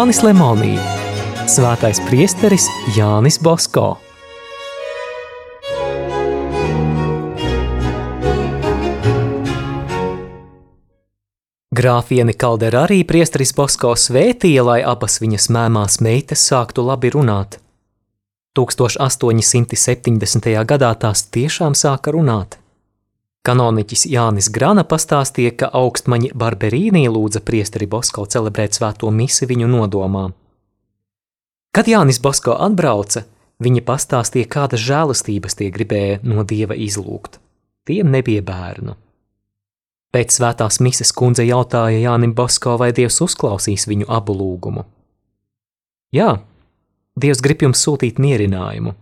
Jānis Lemonī, Svētais priesteris Jānis Bosko. Grāfieni Kaldera arī priesteris Bosko svētīja, lai abas viņas mēmās meitas sāktu labi runāt. 1870. gadā tās tiešām sāka runāt. Kanoniķis Jānis Grana pastāstīja, ka augstmaņa Barberīnī lūdza priesteri Bosko celebrēt svēto misi viņu nodomām. Kad Jānis Bosko atbrauca, viņa pastāstīja, kādas žēlastības tie gribēja no dieva izlūgt. Tiem nebija bērnu. Pēc svētās mises kundze jautāja Jānim Bosko, vai dievs uzklausīs viņu abu lūgumu. Jā, dievs grib jums sūtīt mierinājumu.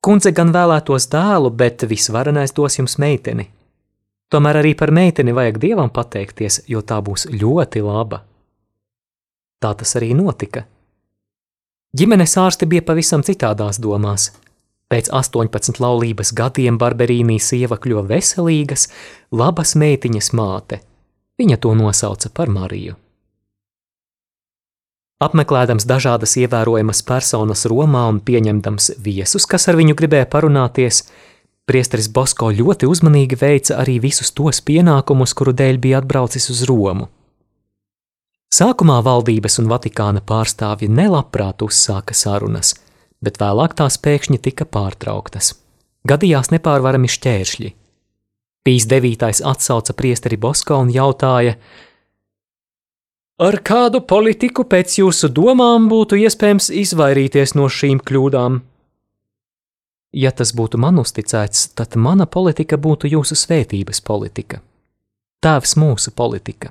Kundze gan vēlētos dēlu, bet visvarenais dos jums meiteni. Tomēr arī par meiteni vajag dievam pateikties, jo tā būs ļoti laba. Tā tas arī notika. Ģimenes ārsti bija pavisam citādās domās. Pēc 18 laulības gadiem Barberīnī sieva kļuva veselīgas, labas meitiņas māte. Viņa to nosauca par Mariju. Apmeklēdams dažādas ievērojamas personas Romā un pieņemdams viesus, kas ar viņu gribēja parunāties, priesteris Bosko ļoti uzmanīgi veica arī visus tos pienākumus, kuru dēļ bija atbraucis uz Romu. Sākumā valdības un Vatikāna pārstāvji nelabprāt uzsāka sarunas, bet vēlāk tās pēkšņi tika pārtrauktas. Gadījās nepārvarami šķēršļi. Pīs devītais atsauca priesteri Bosko un jautāja, Ar kādu politiku pēc jūsu domām būtu iespējams izvairīties no šīm kļūdām? Ja tas būtu man uzticēts, tad mana politika būtu jūsu svētības politika. Tēvs mūsu politika.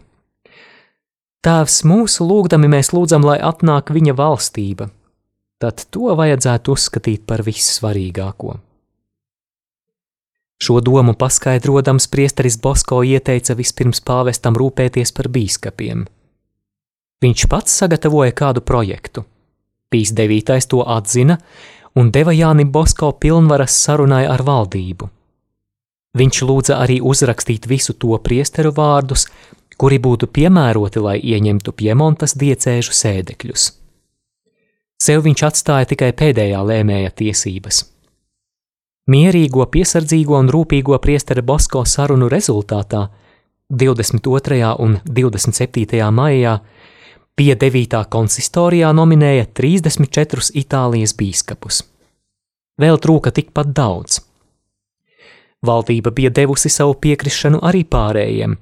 Tēvs mūsu lūgdami mēs lūdzam, lai atnāk viņa valstība, tad to vajadzētu uzskatīt par vissvarīgāko. Šo domu paskaidrodams, priesteris Bosko ieteica vispirms pāvestam rūpēties par bīskapiem – Viņš pats sagatavoja kādu projektu. Pīs devītais to atzina un deva Jānim Bosko pilnvaras sarunai ar valdību. Viņš lūdza arī uzrakstīt visu to priesteru vārdus, kuri būtu piemēroti, lai ieņemtu Piemontas diecēžu sēdekļus. Sev viņš atstāja tikai pēdējā lēmēja tiesības. Mierīgo, piesardzīgo un rūpīgo priestera Bosko sarunu rezultātā 22. un 27. maijā Pie 9. konsistorijā nominēja 34 Itālijas bīskapus. Vēl trūka tikpat daudz. Valdība bija devusi savu piekrišanu arī pārējiem,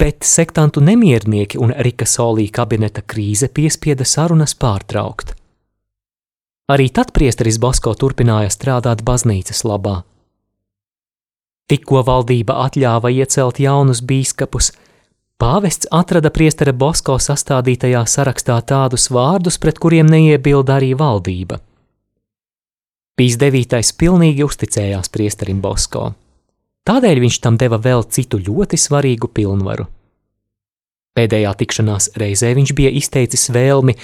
bet sektantu nemiernieki un Rika Solī kabineta krīze piespieda sarunas pārtraukt. Arī tad priesteris Basko turpināja strādāt baznīcas labā. Tikko valdība atļāva iecelt jaunus bīskapus, Pāvests atrada priestera Bosko sastādītajā sarakstā tādus vārdus, pret kuriem neiebilda arī valdība. Pīs devītais pilnīgi uzticējās priesterim Bosko. Tādēļ viņš tam deva vēl citu ļoti svarīgu pilnvaru. Pēdējā tikšanās reizē viņš bija izteicis vēlmi,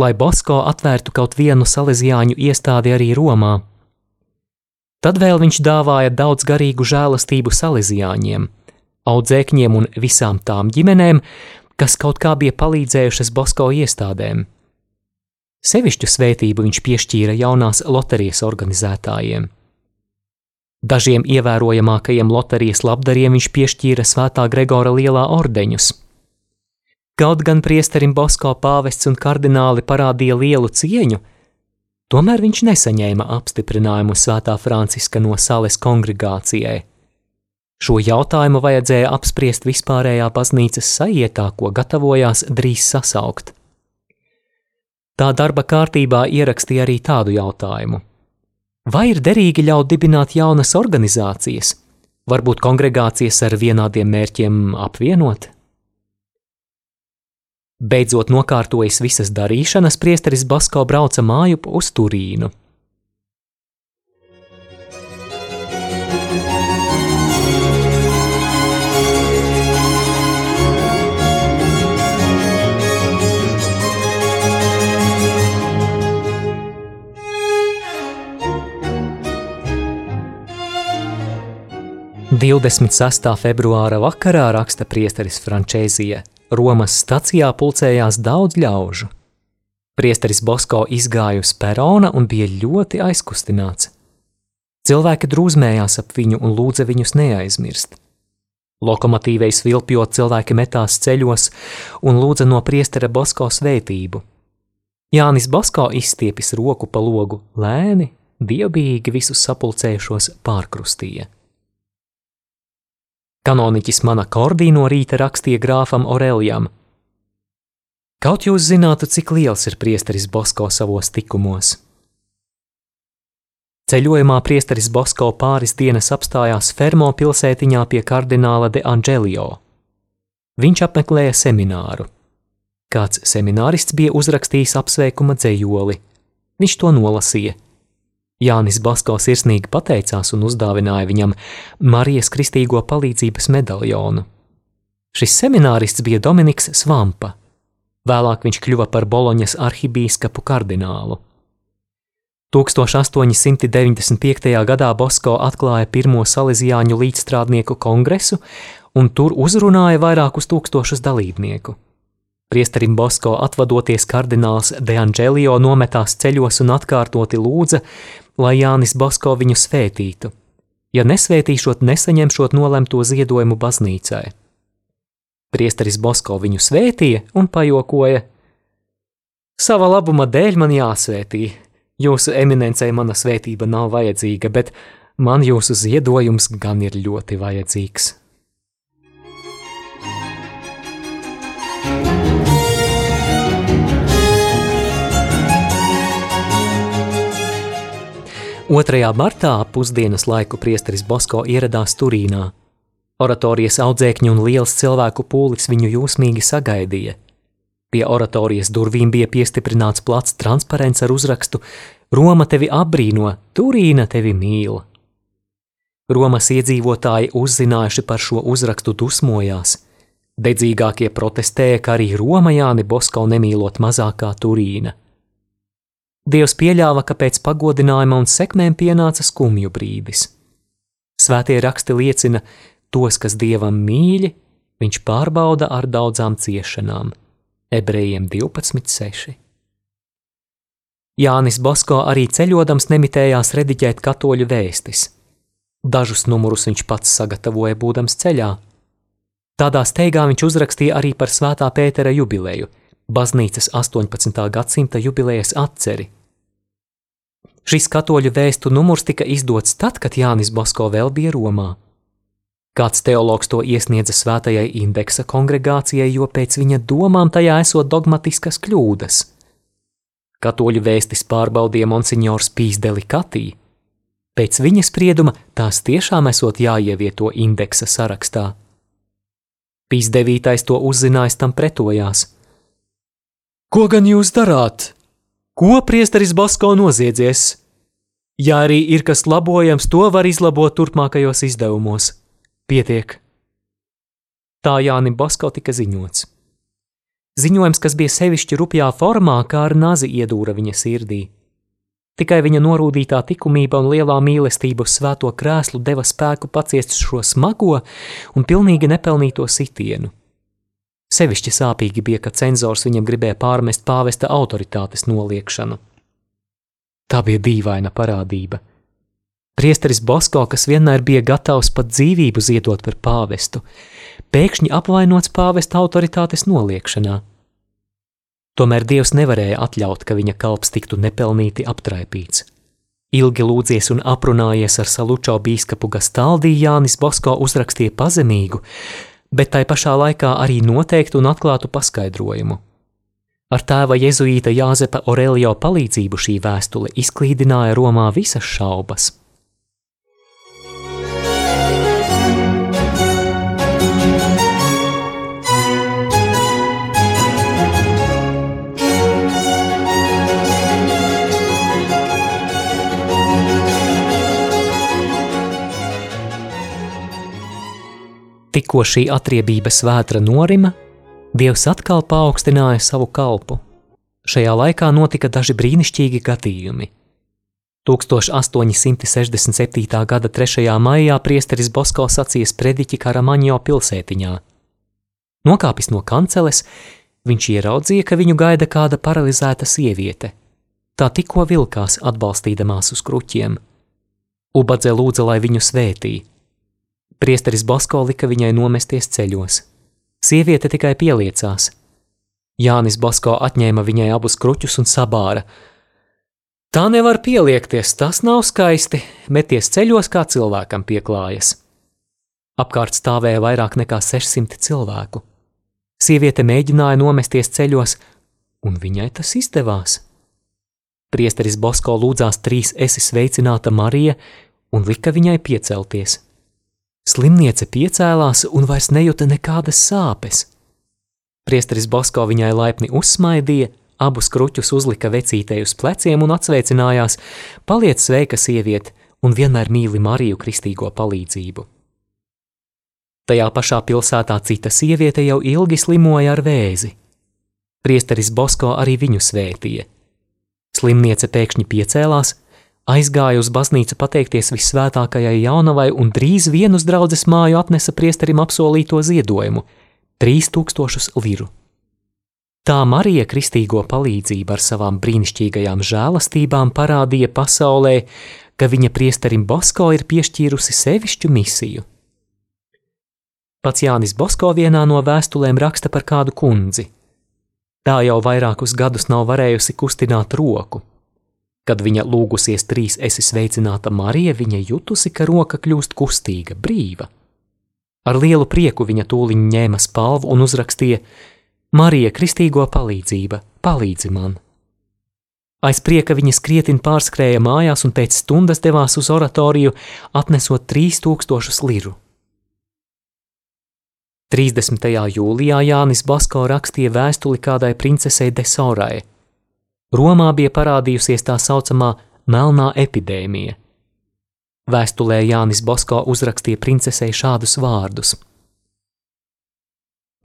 lai Bosko atvērtu kaut vienu salīdzjāņu iestādi arī Romā. Tad vēl viņš dāvāja daudz garīgu žēlastību salīdzjāņiem – audzēkņiem un visām tām ģimenēm, kas kaut kā bija palīdzējušas Bosko iestādēm. Sevišķu svētību viņš piešķīra jaunās loterijas organizētājiem. Dažiem ievērojamākajiem loterijas labdariem viņš piešķīra Svētā Gregora lielā ordeņus. Kaut gan priesterim Bosko pāvests un kardināli parādīja lielu cieņu, tomēr viņš nesaņēma apstiprinājumu Svētā Franciska no Sales kongregācijai. Šo jautājumu vajadzēja apspriest vispārējā baznīcas sajietā, ko gatavojās drīz sasaukt. Tā darba kārtībā ierakstīja arī tādu jautājumu: Vai ir derīgi ļaut dibināt jaunas organizācijas, varbūt kongregācijas ar vienādiem mērķiem apvienot? Beidzot nokārtojis visas darīšanas, priesteris Basko brauca mājup uz Turīnu. 26. februāra vakarā raksta priesteris Frančēzija. Romas stacijā pulcējās daudz ļaužu. Priesteris Bosko izgāja uz perona un bija ļoti aizkustināts. Cilvēki drūzmējās ap viņu un lūdza viņus neaizmirst. Lokomotīvei svilpjot, cilvēki metās ceļos un lūdza no priestera Bosko svētību. Jānis Bosko izstiepis roku pa logu, lēni, dievbijīgi visus sapulcējušos pārkrustīja. Kanoniķis mana kordī no rīta rakstīja grāfam Orelijam. Kaut jūs zinātu, cik liels ir priesteris Bosko savos tikumos. Ceļojumā priesteris Bosko pāris dienas apstājās Fermo pilsētiņā pie kardināla de Angelio. Viņš apmeklēja semināru. Kāds seminārists bija uzrakstījis apsveikuma dzējoli. Viņš to nolasīja. Jānis Basko sirsnīgi pateicās un uzdāvināja viņam Marijas Kristīgo palīdzības medaļonu. Šis seminārists bija Dominiks Svampa. Vēlāk viņš kļuva par Boloņas arhibīskapu kardinālu. 1895. gadā Bosko atklāja pirmo salīdzjāņu līdzstrādnieku kongresu un tur uzrunāja vairākus tūkstošus dalībnieku. Priesterim Bosko atvadoties kardināls De Angelio nometās ceļos un atkārtoti lūdza, lai Jānis Bosko viņu svētītu, ja nesvētīšot, nesaņemšot nolemto ziedojumu baznīcai. Priesteris Bosko viņu svētīja un pajokoja: Sava labuma dēļ man jāsvētī, Jūsu eminencei mana svētība nav vajadzīga, bet man jūsu ziedojums gan ir ļoti vajadzīgs. Otrajā martā pusdienas laiku priesteris Bosko ieradās Turīnā. Oratorijas audzēkņi un liels cilvēku pūlis viņu jūsmīgi sagaidīja – Pie oratorijas durvīm bija piestiprināts plats transparents ar uzrakstu Roma tevi apbrīno, Turīna tevi mīl. Romas iedzīvotāji uzzinājuši par šo uzrakstu dusmojās. Dedzīgākie protestēja, ka arī Roma Jāni Bosko nemīlot mazākā Turīna. Dievs pieļāva, ka pēc pagodinājuma un sekmēm pienāca skumju brīdis. Svētie raksti liecina, tos, kas dievam mīļi, viņš pārbauda ar daudzām ciešanām ebrejiem 12.6. Jānis Bosko arī ceļodams nemitējās rediģēt katoļu vēstis. Dažus numurus viņš pats sagatavoja būdams ceļā. Tādā steigā viņš uzrakstīja arī par Svētā Pētera jubileju, baznīcas 18. gadsimta jubilejas atceri. Šis katoļu vēstu numurs tika izdots tad, kad Jānis Bosko vēl bija Romā. Kāds teologs to iesniedza svētajai indeksa kongregācijai, jo pēc viņa domām tajā esot dogmatiskas kļūdas. Katoļu vēstis pārbaudīja monsignors Pīs delikatī. Pēc viņa sprieduma tās tiešām esot jāievieto indeksa sarakstā. Pīs devītais to uzzinājis tam pretojās. Ko gan jūs darāt? Ko priesteris Basko noziedzies? Ja arī ir kas labojams, to var izlabot turpmākajos izdevumos. Pietiek! Tā Jānim Basko tika ziņots. Ziņojums, kas bija sevišķi rupjā formā, kā ar nazi iedūra viņa sirdī. Tikai viņa norūdītā likumība un lielā mīlestība uz svēto krēslu deva spēku paciest šo smago un pilnīgi nepelnīto sitienu. Sevišķi sāpīgi bija, ka cenzors viņam gribēja pārmest pāvesta autoritātes noliekšanu. Tā bija dīvaina parādība. Priesteris Bosko, kas vienmēr bija gatavs pat dzīvību ziedot par pāvestu, pēkšņi apvainots pāvesta autoritātes noliekšanā. Tomēr Dievs nevarēja atļaut, ka viņa kalps tiktu nepelnīti aptraipīts. Ilgi lūdzies un aprunājies ar Salučo bīskapu Gastaldī Jānis Bosko uzrakstīja pazemīgu, bet tai pašā laikā arī noteiktu un atklātu paskaidrojumu. Ar tēva jezuīta Jāzepa Aurelio palīdzību šī vēstule izklīdināja Romā visas šaubas. Tikko šī atriebības vētra norima, Dievs atkal paaugstināja savu kalpu. Šajā laikā notika daži brīnišķīgi gadījumi. 1867. gada 3. maijā priesteris Bosko sacīs prediķi Karamaņo pilsētiņā. Nokāpis no kanceles, Viņš ieraudzīja, ka viņu gaida kāda paralizēta sieviete. Tā tikko vilkās, atbalstīdamās uz kruķiem. Ubadze lūdza, lai viņu svētī. Priesteris Basko lika viņai nomesties ceļos. Sieviete tikai pieliecās. Jānis Basko atņēma viņai abus kruķus un sabāra. Tā nevar pieliekties, tas nav skaisti, meties ceļos, kā cilvēkam pieklājas. Apkārt stāvēja vairāk nekā 600 cilvēku. Sieviete mēģināja nomesties ceļos, un viņai tas izdevās. Priesteris Bosko lūdzās trīs esi sveicināta Marija un lika viņai piecelties. Slimniece piecēlās un vairs nejuta nekādas sāpes. Priesteris Bosko viņai laipni uzsmaidīja, abus kruķus uzlika vecītei uz pleciem un atsveicinājās: Paliec sveika, sieviete, un vienmēr mīli Mariju kristīgo palīdzību. Tajā pašā pilsētā cita sieviete jau ilgi slimoja ar vēzi. Priesteris Bosko arī viņu svētīja. Slimniece pēkšņi piecēlās, aizgāja uz baznīcu pateikties visvētākajai jaunavai un drīz vien uz draudzes māju atnesa priesterim apsolīto ziedojumu - 3000 liru. Tā Marija kristīgo palīdzību ar savām brīnišķīgajām žēlastībām parādīja pasaulē, ka viņa priesterim Bosko ir piešķīrusi sevišķu misiju. Pats Jānis Bosko vienā no vēstulēm raksta par kādu kundzi. Tā jau vairākus gadus nav varējusi kustināt roku. Kad viņa lūgusies trīs esi sveicināta Marija, viņa jutusi, ka roka kļūst kustīga, brīva. Ar lielu prieku viņa tūliņ ņēma spalvu un uzrakstīja: Marija, kristīgo palīdzība, palīdzi man! Aiz prieka viņa skrietin pārskrēja mājās un pēc stundas devās uz oratoriju, atnesot 3000 liru. 30. jūlijā Jānis Basko rakstīja vēstuli kādai princesei Desaurai. Romā bija parādījusies tā saucamā melnā epidēmija. Vēstulē Jānis Basko uzrakstīja princesei šādus vārdus: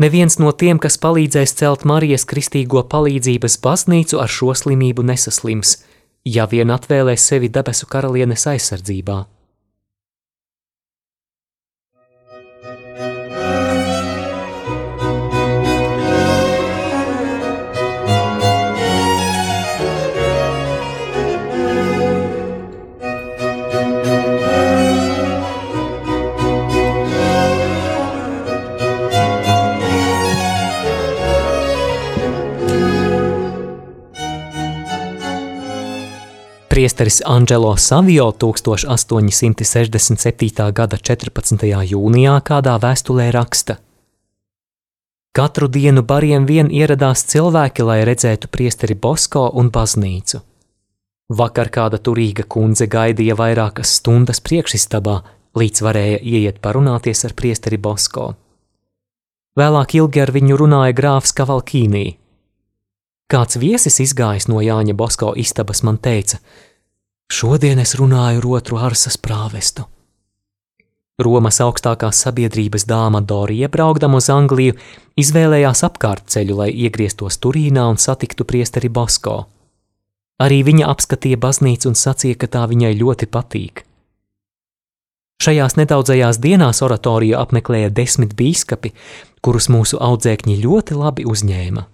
Neviens no tiem, kas palīdzēs celt Marijas kristīgo palīdzības baznīcu, ar šo slimību nesaslims, ja vien atvēlēs sevi debesu karalienes aizsardzībā. Priesteris Angelo Savio 1867. gada 14. jūnijā kādā vēstulē raksta: Katru dienu bariem vien ieradās cilvēki, lai redzētu priesteri Bosko un baznīcu. Vakar kāda turīga kundze gaidīja vairākas stundas priekšistabā, līdz varēja ieiet parunāties ar priesteri Bosko. Vēlāk ilgi ar viņu runāja grāfs Kavalkīnī, Kāds viesis izgājis no Jāņa Bosko istabas man teica: Šodien es runāju ar otru arsas prāvestu. Romas augstākās sabiedrības dāma Dorija, braukdama uz Angliju, izvēlējās apkārtceļu, lai iegrieztos Turīnā un satiktu priesteri Bosko. Arī viņa apskatīja baznīcu un sacīja, ka tā viņai ļoti patīk. Šajās nedaudzajās dienās oratoriju apmeklēja desmit biskupi, kurus mūsu audzēkņi ļoti labi uzņēma.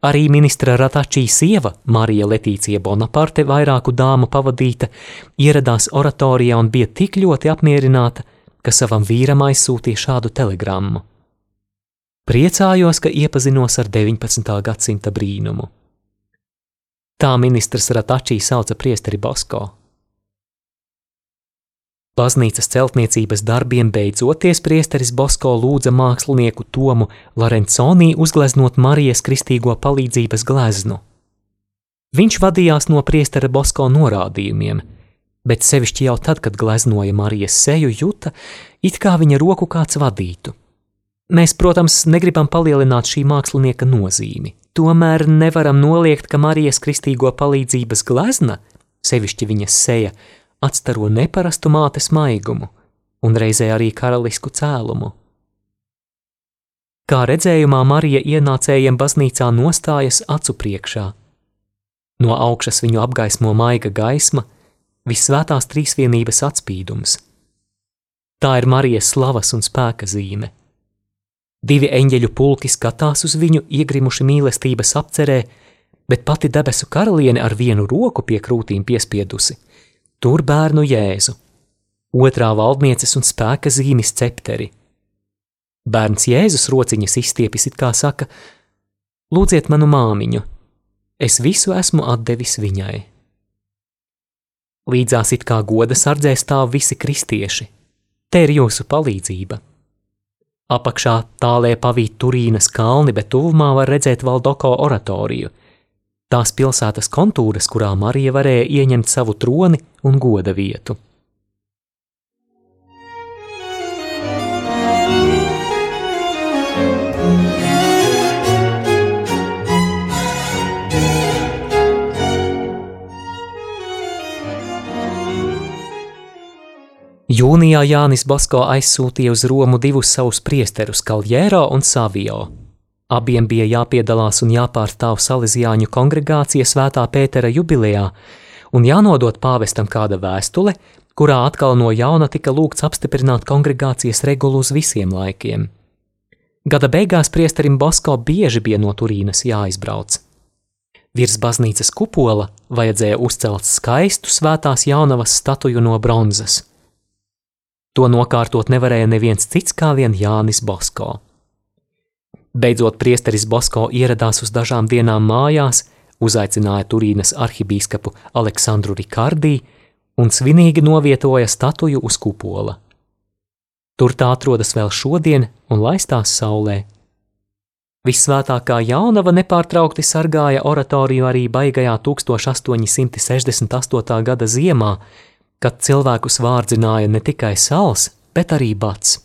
Arī ministra Ratačī sieva, Marija Letīcija Bonaparte, vairāku dāmu pavadīta, ieradās oratorijā un bija tik ļoti apmierināta, ka savam vīram aizsūtīja šādu telegrammu. Priecājos, ka iepazinos ar 19. gadsimta brīnumu. Tā ministrs Ratačī sauca priesteri Bosko. Baznīcas celtniecības darbiem beidzoties priesteris Bosko lūdza mākslinieku Tomu Lorenconī uzgleznot Marijas kristīgo palīdzības gleznu. Viņš vadījās no priestera Bosko norādījumiem, bet sevišķi jau tad, kad gleznoja Marijas seju, juta, it kā viņa roku kāds vadītu. Mēs, protams, negribam palielināt šī mākslinieka nozīmi, tomēr nevaram noliegt, ka Marijas kristīgo palīdzības glezna, sevišķi viņas seja, atstaro neparastu mātes maigumu un reizē arī karalisku cēlumu. Kā redzējumā Marija ienācējiem baznīcā nostājas acu priekšā. No augšas viņu apgaismo maiga gaisma, visvētās trīsvienības atspīdums. Tā ir Marijas slavas un spēka zīme. Divi eņģeļu pulki skatās uz viņu, iegrimuši mīlestības apcerē, bet pati debesu karaliene ar vienu roku pie krūtīm piespiedusi, tur bērnu Jēzu, otrā valdnieces un spēka zīmes cepteri. Bērns Jēzus rociņas izstiepis, it kā saka: Lūdziet manu māmiņu, es visu esmu atdevis viņai. Līdzās it kā goda sardzē stāv visi kristieši. Te ir jūsu palīdzība. Apakšā tālē pavīt Turīnas kalni, bet tuvumā var redzēt Valdoko oratoriju, tās pilsētas kontūras, kurā Marija varēja ieņemt savu troni un goda vietu. Jūnijā Jānis Basko aizsūtīja uz Romu divus savus priesterus, Kaljēro un Savio. Abiem bija jāpiedalās un jāpārstāv Salesiāņu kongregācija Svētā Pētera jubilejā, un jānodot pāvestam kāda vēstule, kurā atkal no jauna tika lūgts apstiprināt kongregācijas regulu uz visiem laikiem. Gada beigās priesterim Basko bieži bija no Turīnas jāizbrauc. Virs baznīcas kupola vajadzēja uzcelt skaistu svētās jaunavas statuju no bronzas. To nokārtot nevarēja neviens cits kā vien Jānis Bosko. Beidzot, priesteris Bosko ieradās uz dažām dienām mājās, uzaicināja Turīnas arhibīskapu Aleksandru Rikardī un svinīgi novietoja statuju uz kupola. Tur tā atrodas vēl šodien un laistās saulē. Visvētākā jaunava nepārtraukti sargāja oratoriju arī baigajā 1868. gada ziemā, kad cilvēkus vārdzināja ne tikai sals, bet arī bats.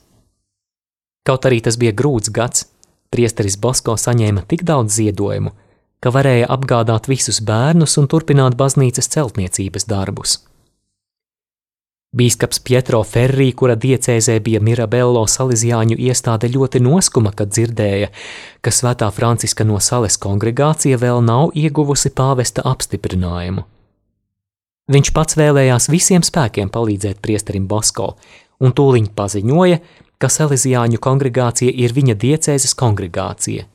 Kaut arī tas bija grūts gads, priesteris Bosko saņēma tik daudz ziedojumu, ka varēja apgādāt visus bērnus un turpināt baznīcas celtniecības darbus. Bīskaps Pietro Ferrī, kura diecēzē bija Mirabello Salīzjāņu iestāde, ļoti noskuma, kad dzirdēja, ka Svētā Franciska no Sales kongregācija vēl nav ieguvusi pāvesta apstiprinājumu. Viņš pats vēlējās visiem spēkiem palīdzēt priesterim Bosko, un tūliņ paziņoja, ka Salīzijāņu kongregācija ir viņa diecēzes kongregācija.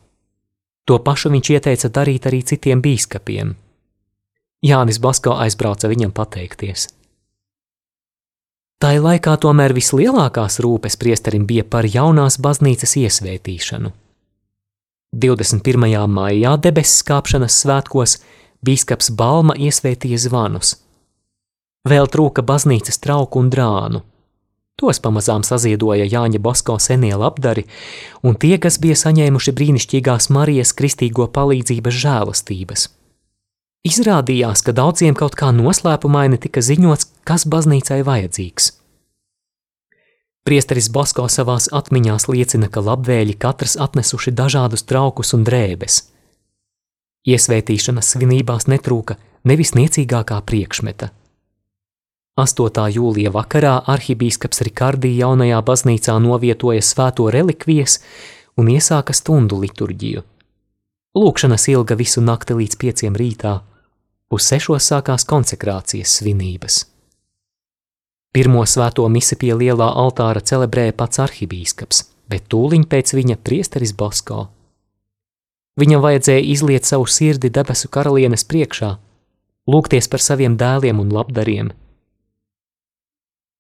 To pašu viņš ieteica darīt arī citiem bīskapiem. Jānis Basko aizbrauca viņam pateikties. Tā laikā tomēr vislielākās rūpes priesterim bija par jaunās baznīcas iesvētīšanu. 21. maijā debesu skāpšanas svētkos bīskaps Balma iesvētīja zvanus – Vēl trūka baznīcas trauku un drānu. Tos pamazām saziedoja Jāņa Bosko senie labdari, un tie, kas bija saņēmuši brīnišķīgās Marijas kristīgo palīdzības žēlastības. Izrādījās, ka daudziem kaut kā noslēpumaini tika ziņots, kas baznīcai vajadzīgs. Priesteris Bosko savās atmiņās liecina, ka labvēļi katrs atnesuši dažādus traukus un drēbes. Iesvētīšanas svinībās netrūka nevis niecīgākā priekšmeta – 8. jūlija vakarā arhibīskaps Rikardī jaunajā baznīcā novietoja svēto relikvijas un iesāka stundu liturģiju. Lūkšanas ilga visu nakti līdz pieciem rītā, uz sešos sākās konsekrācijas svinības. Pirmo svēto misi pie lielā altāra celebrēja pats arhibīskaps, bet tūliņ pēc viņa priesteris Bosko. Viņam vajadzēja izliet savu sirdi debesu karalienes priekšā, lūgties par saviem dēliem un labdariem –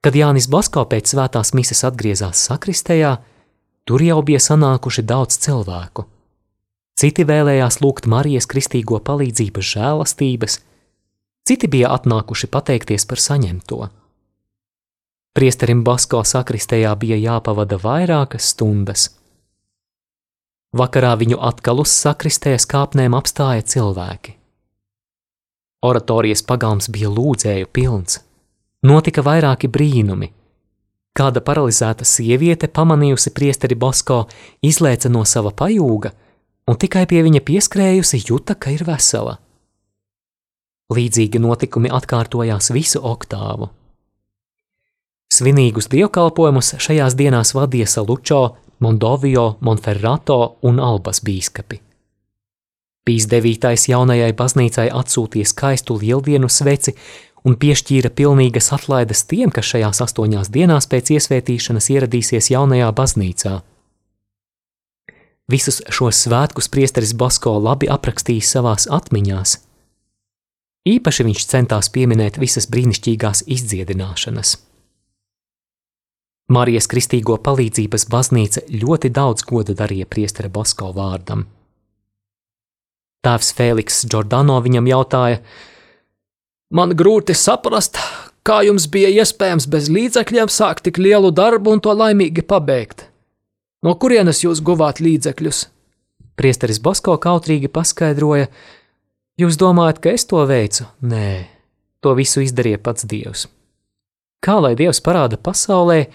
Kad Jānis Basko pēc svētās mises atgriezās sakristējā, tur jau bija sanākuši daudz cilvēku. Citi vēlējās lūgt Marijas kristīgo palīdzības žēlastības, citi bija atnākuši pateikties par saņemto. Priesterim Basko sakristējā bija jāpavada vairākas stundas. Vakarā viņu atkal uz sakristējas kāpnēm apstāja cilvēki. Oratorijas pagalms bija lūdzēju pilns notika vairāki brīnumi. Kāda paralizēta sieviete, pamanījusi priesteri Bosko, izlēca no sava pajūga un tikai pie viņa pieskrējusi juta, ka ir vesela. Līdzīgi notikumi atkārtojās visu oktāvu. Svinīgus dievkalpojumus šajās dienās vadīja Salučo, Mondovio, Monferrato un Albas bīskapi. Pīs devītais jaunajai baznīcai atsūtīja skaistu lieldienu sveci un piešķīra pilnīgas atlaides tiem, kas šajās astoņās dienās pēc iesvētīšanas ieradīsies jaunajā baznīcā. Visus šos svētkus priesteris Basko labi aprakstījis savās atmiņās. Īpaši viņš centās pieminēt visas brīnišķīgās izdziedināšanas. Marijas Kristīgo palīdzības baznīca ļoti daudz goda darīja priestera Basko vārdam. Tēvs Fēliks Giordano viņam jautāja: Man grūti saprast, kā jums bija iespējams bez līdzekļiem sākt tik lielu darbu un to laimīgi pabeigt. No kurienes jūs guvāt līdzekļus? Priesteris Basko kautrīgi paskaidroja, Jūs domājat, ka es to veicu? Nē, to visu izdarīja pats Dievs. Kā lai Dievs parāda pasaulē,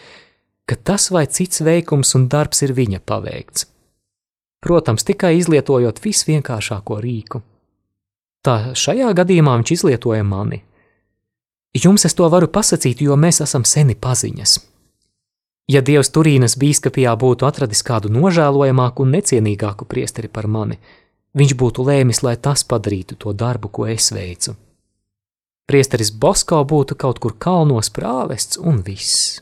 ka tas vai cits veikums un darbs ir viņa paveikts? Protams, tikai izlietojot visvienkāršāko rīku. Tā šajā gadījumā viņš izlietoja mani. Jums es to varu pasakīt, jo mēs esam seni paziņas. Ja Dievs Turīnas bīskapijā būtu atradis kādu nožēlojamāku un necienīgāku priesteri par mani, viņš būtu lēmis, lai tas padarītu to darbu, ko es veicu. Priesteris Bosko būtu kaut kur kalnos prāvests un viss.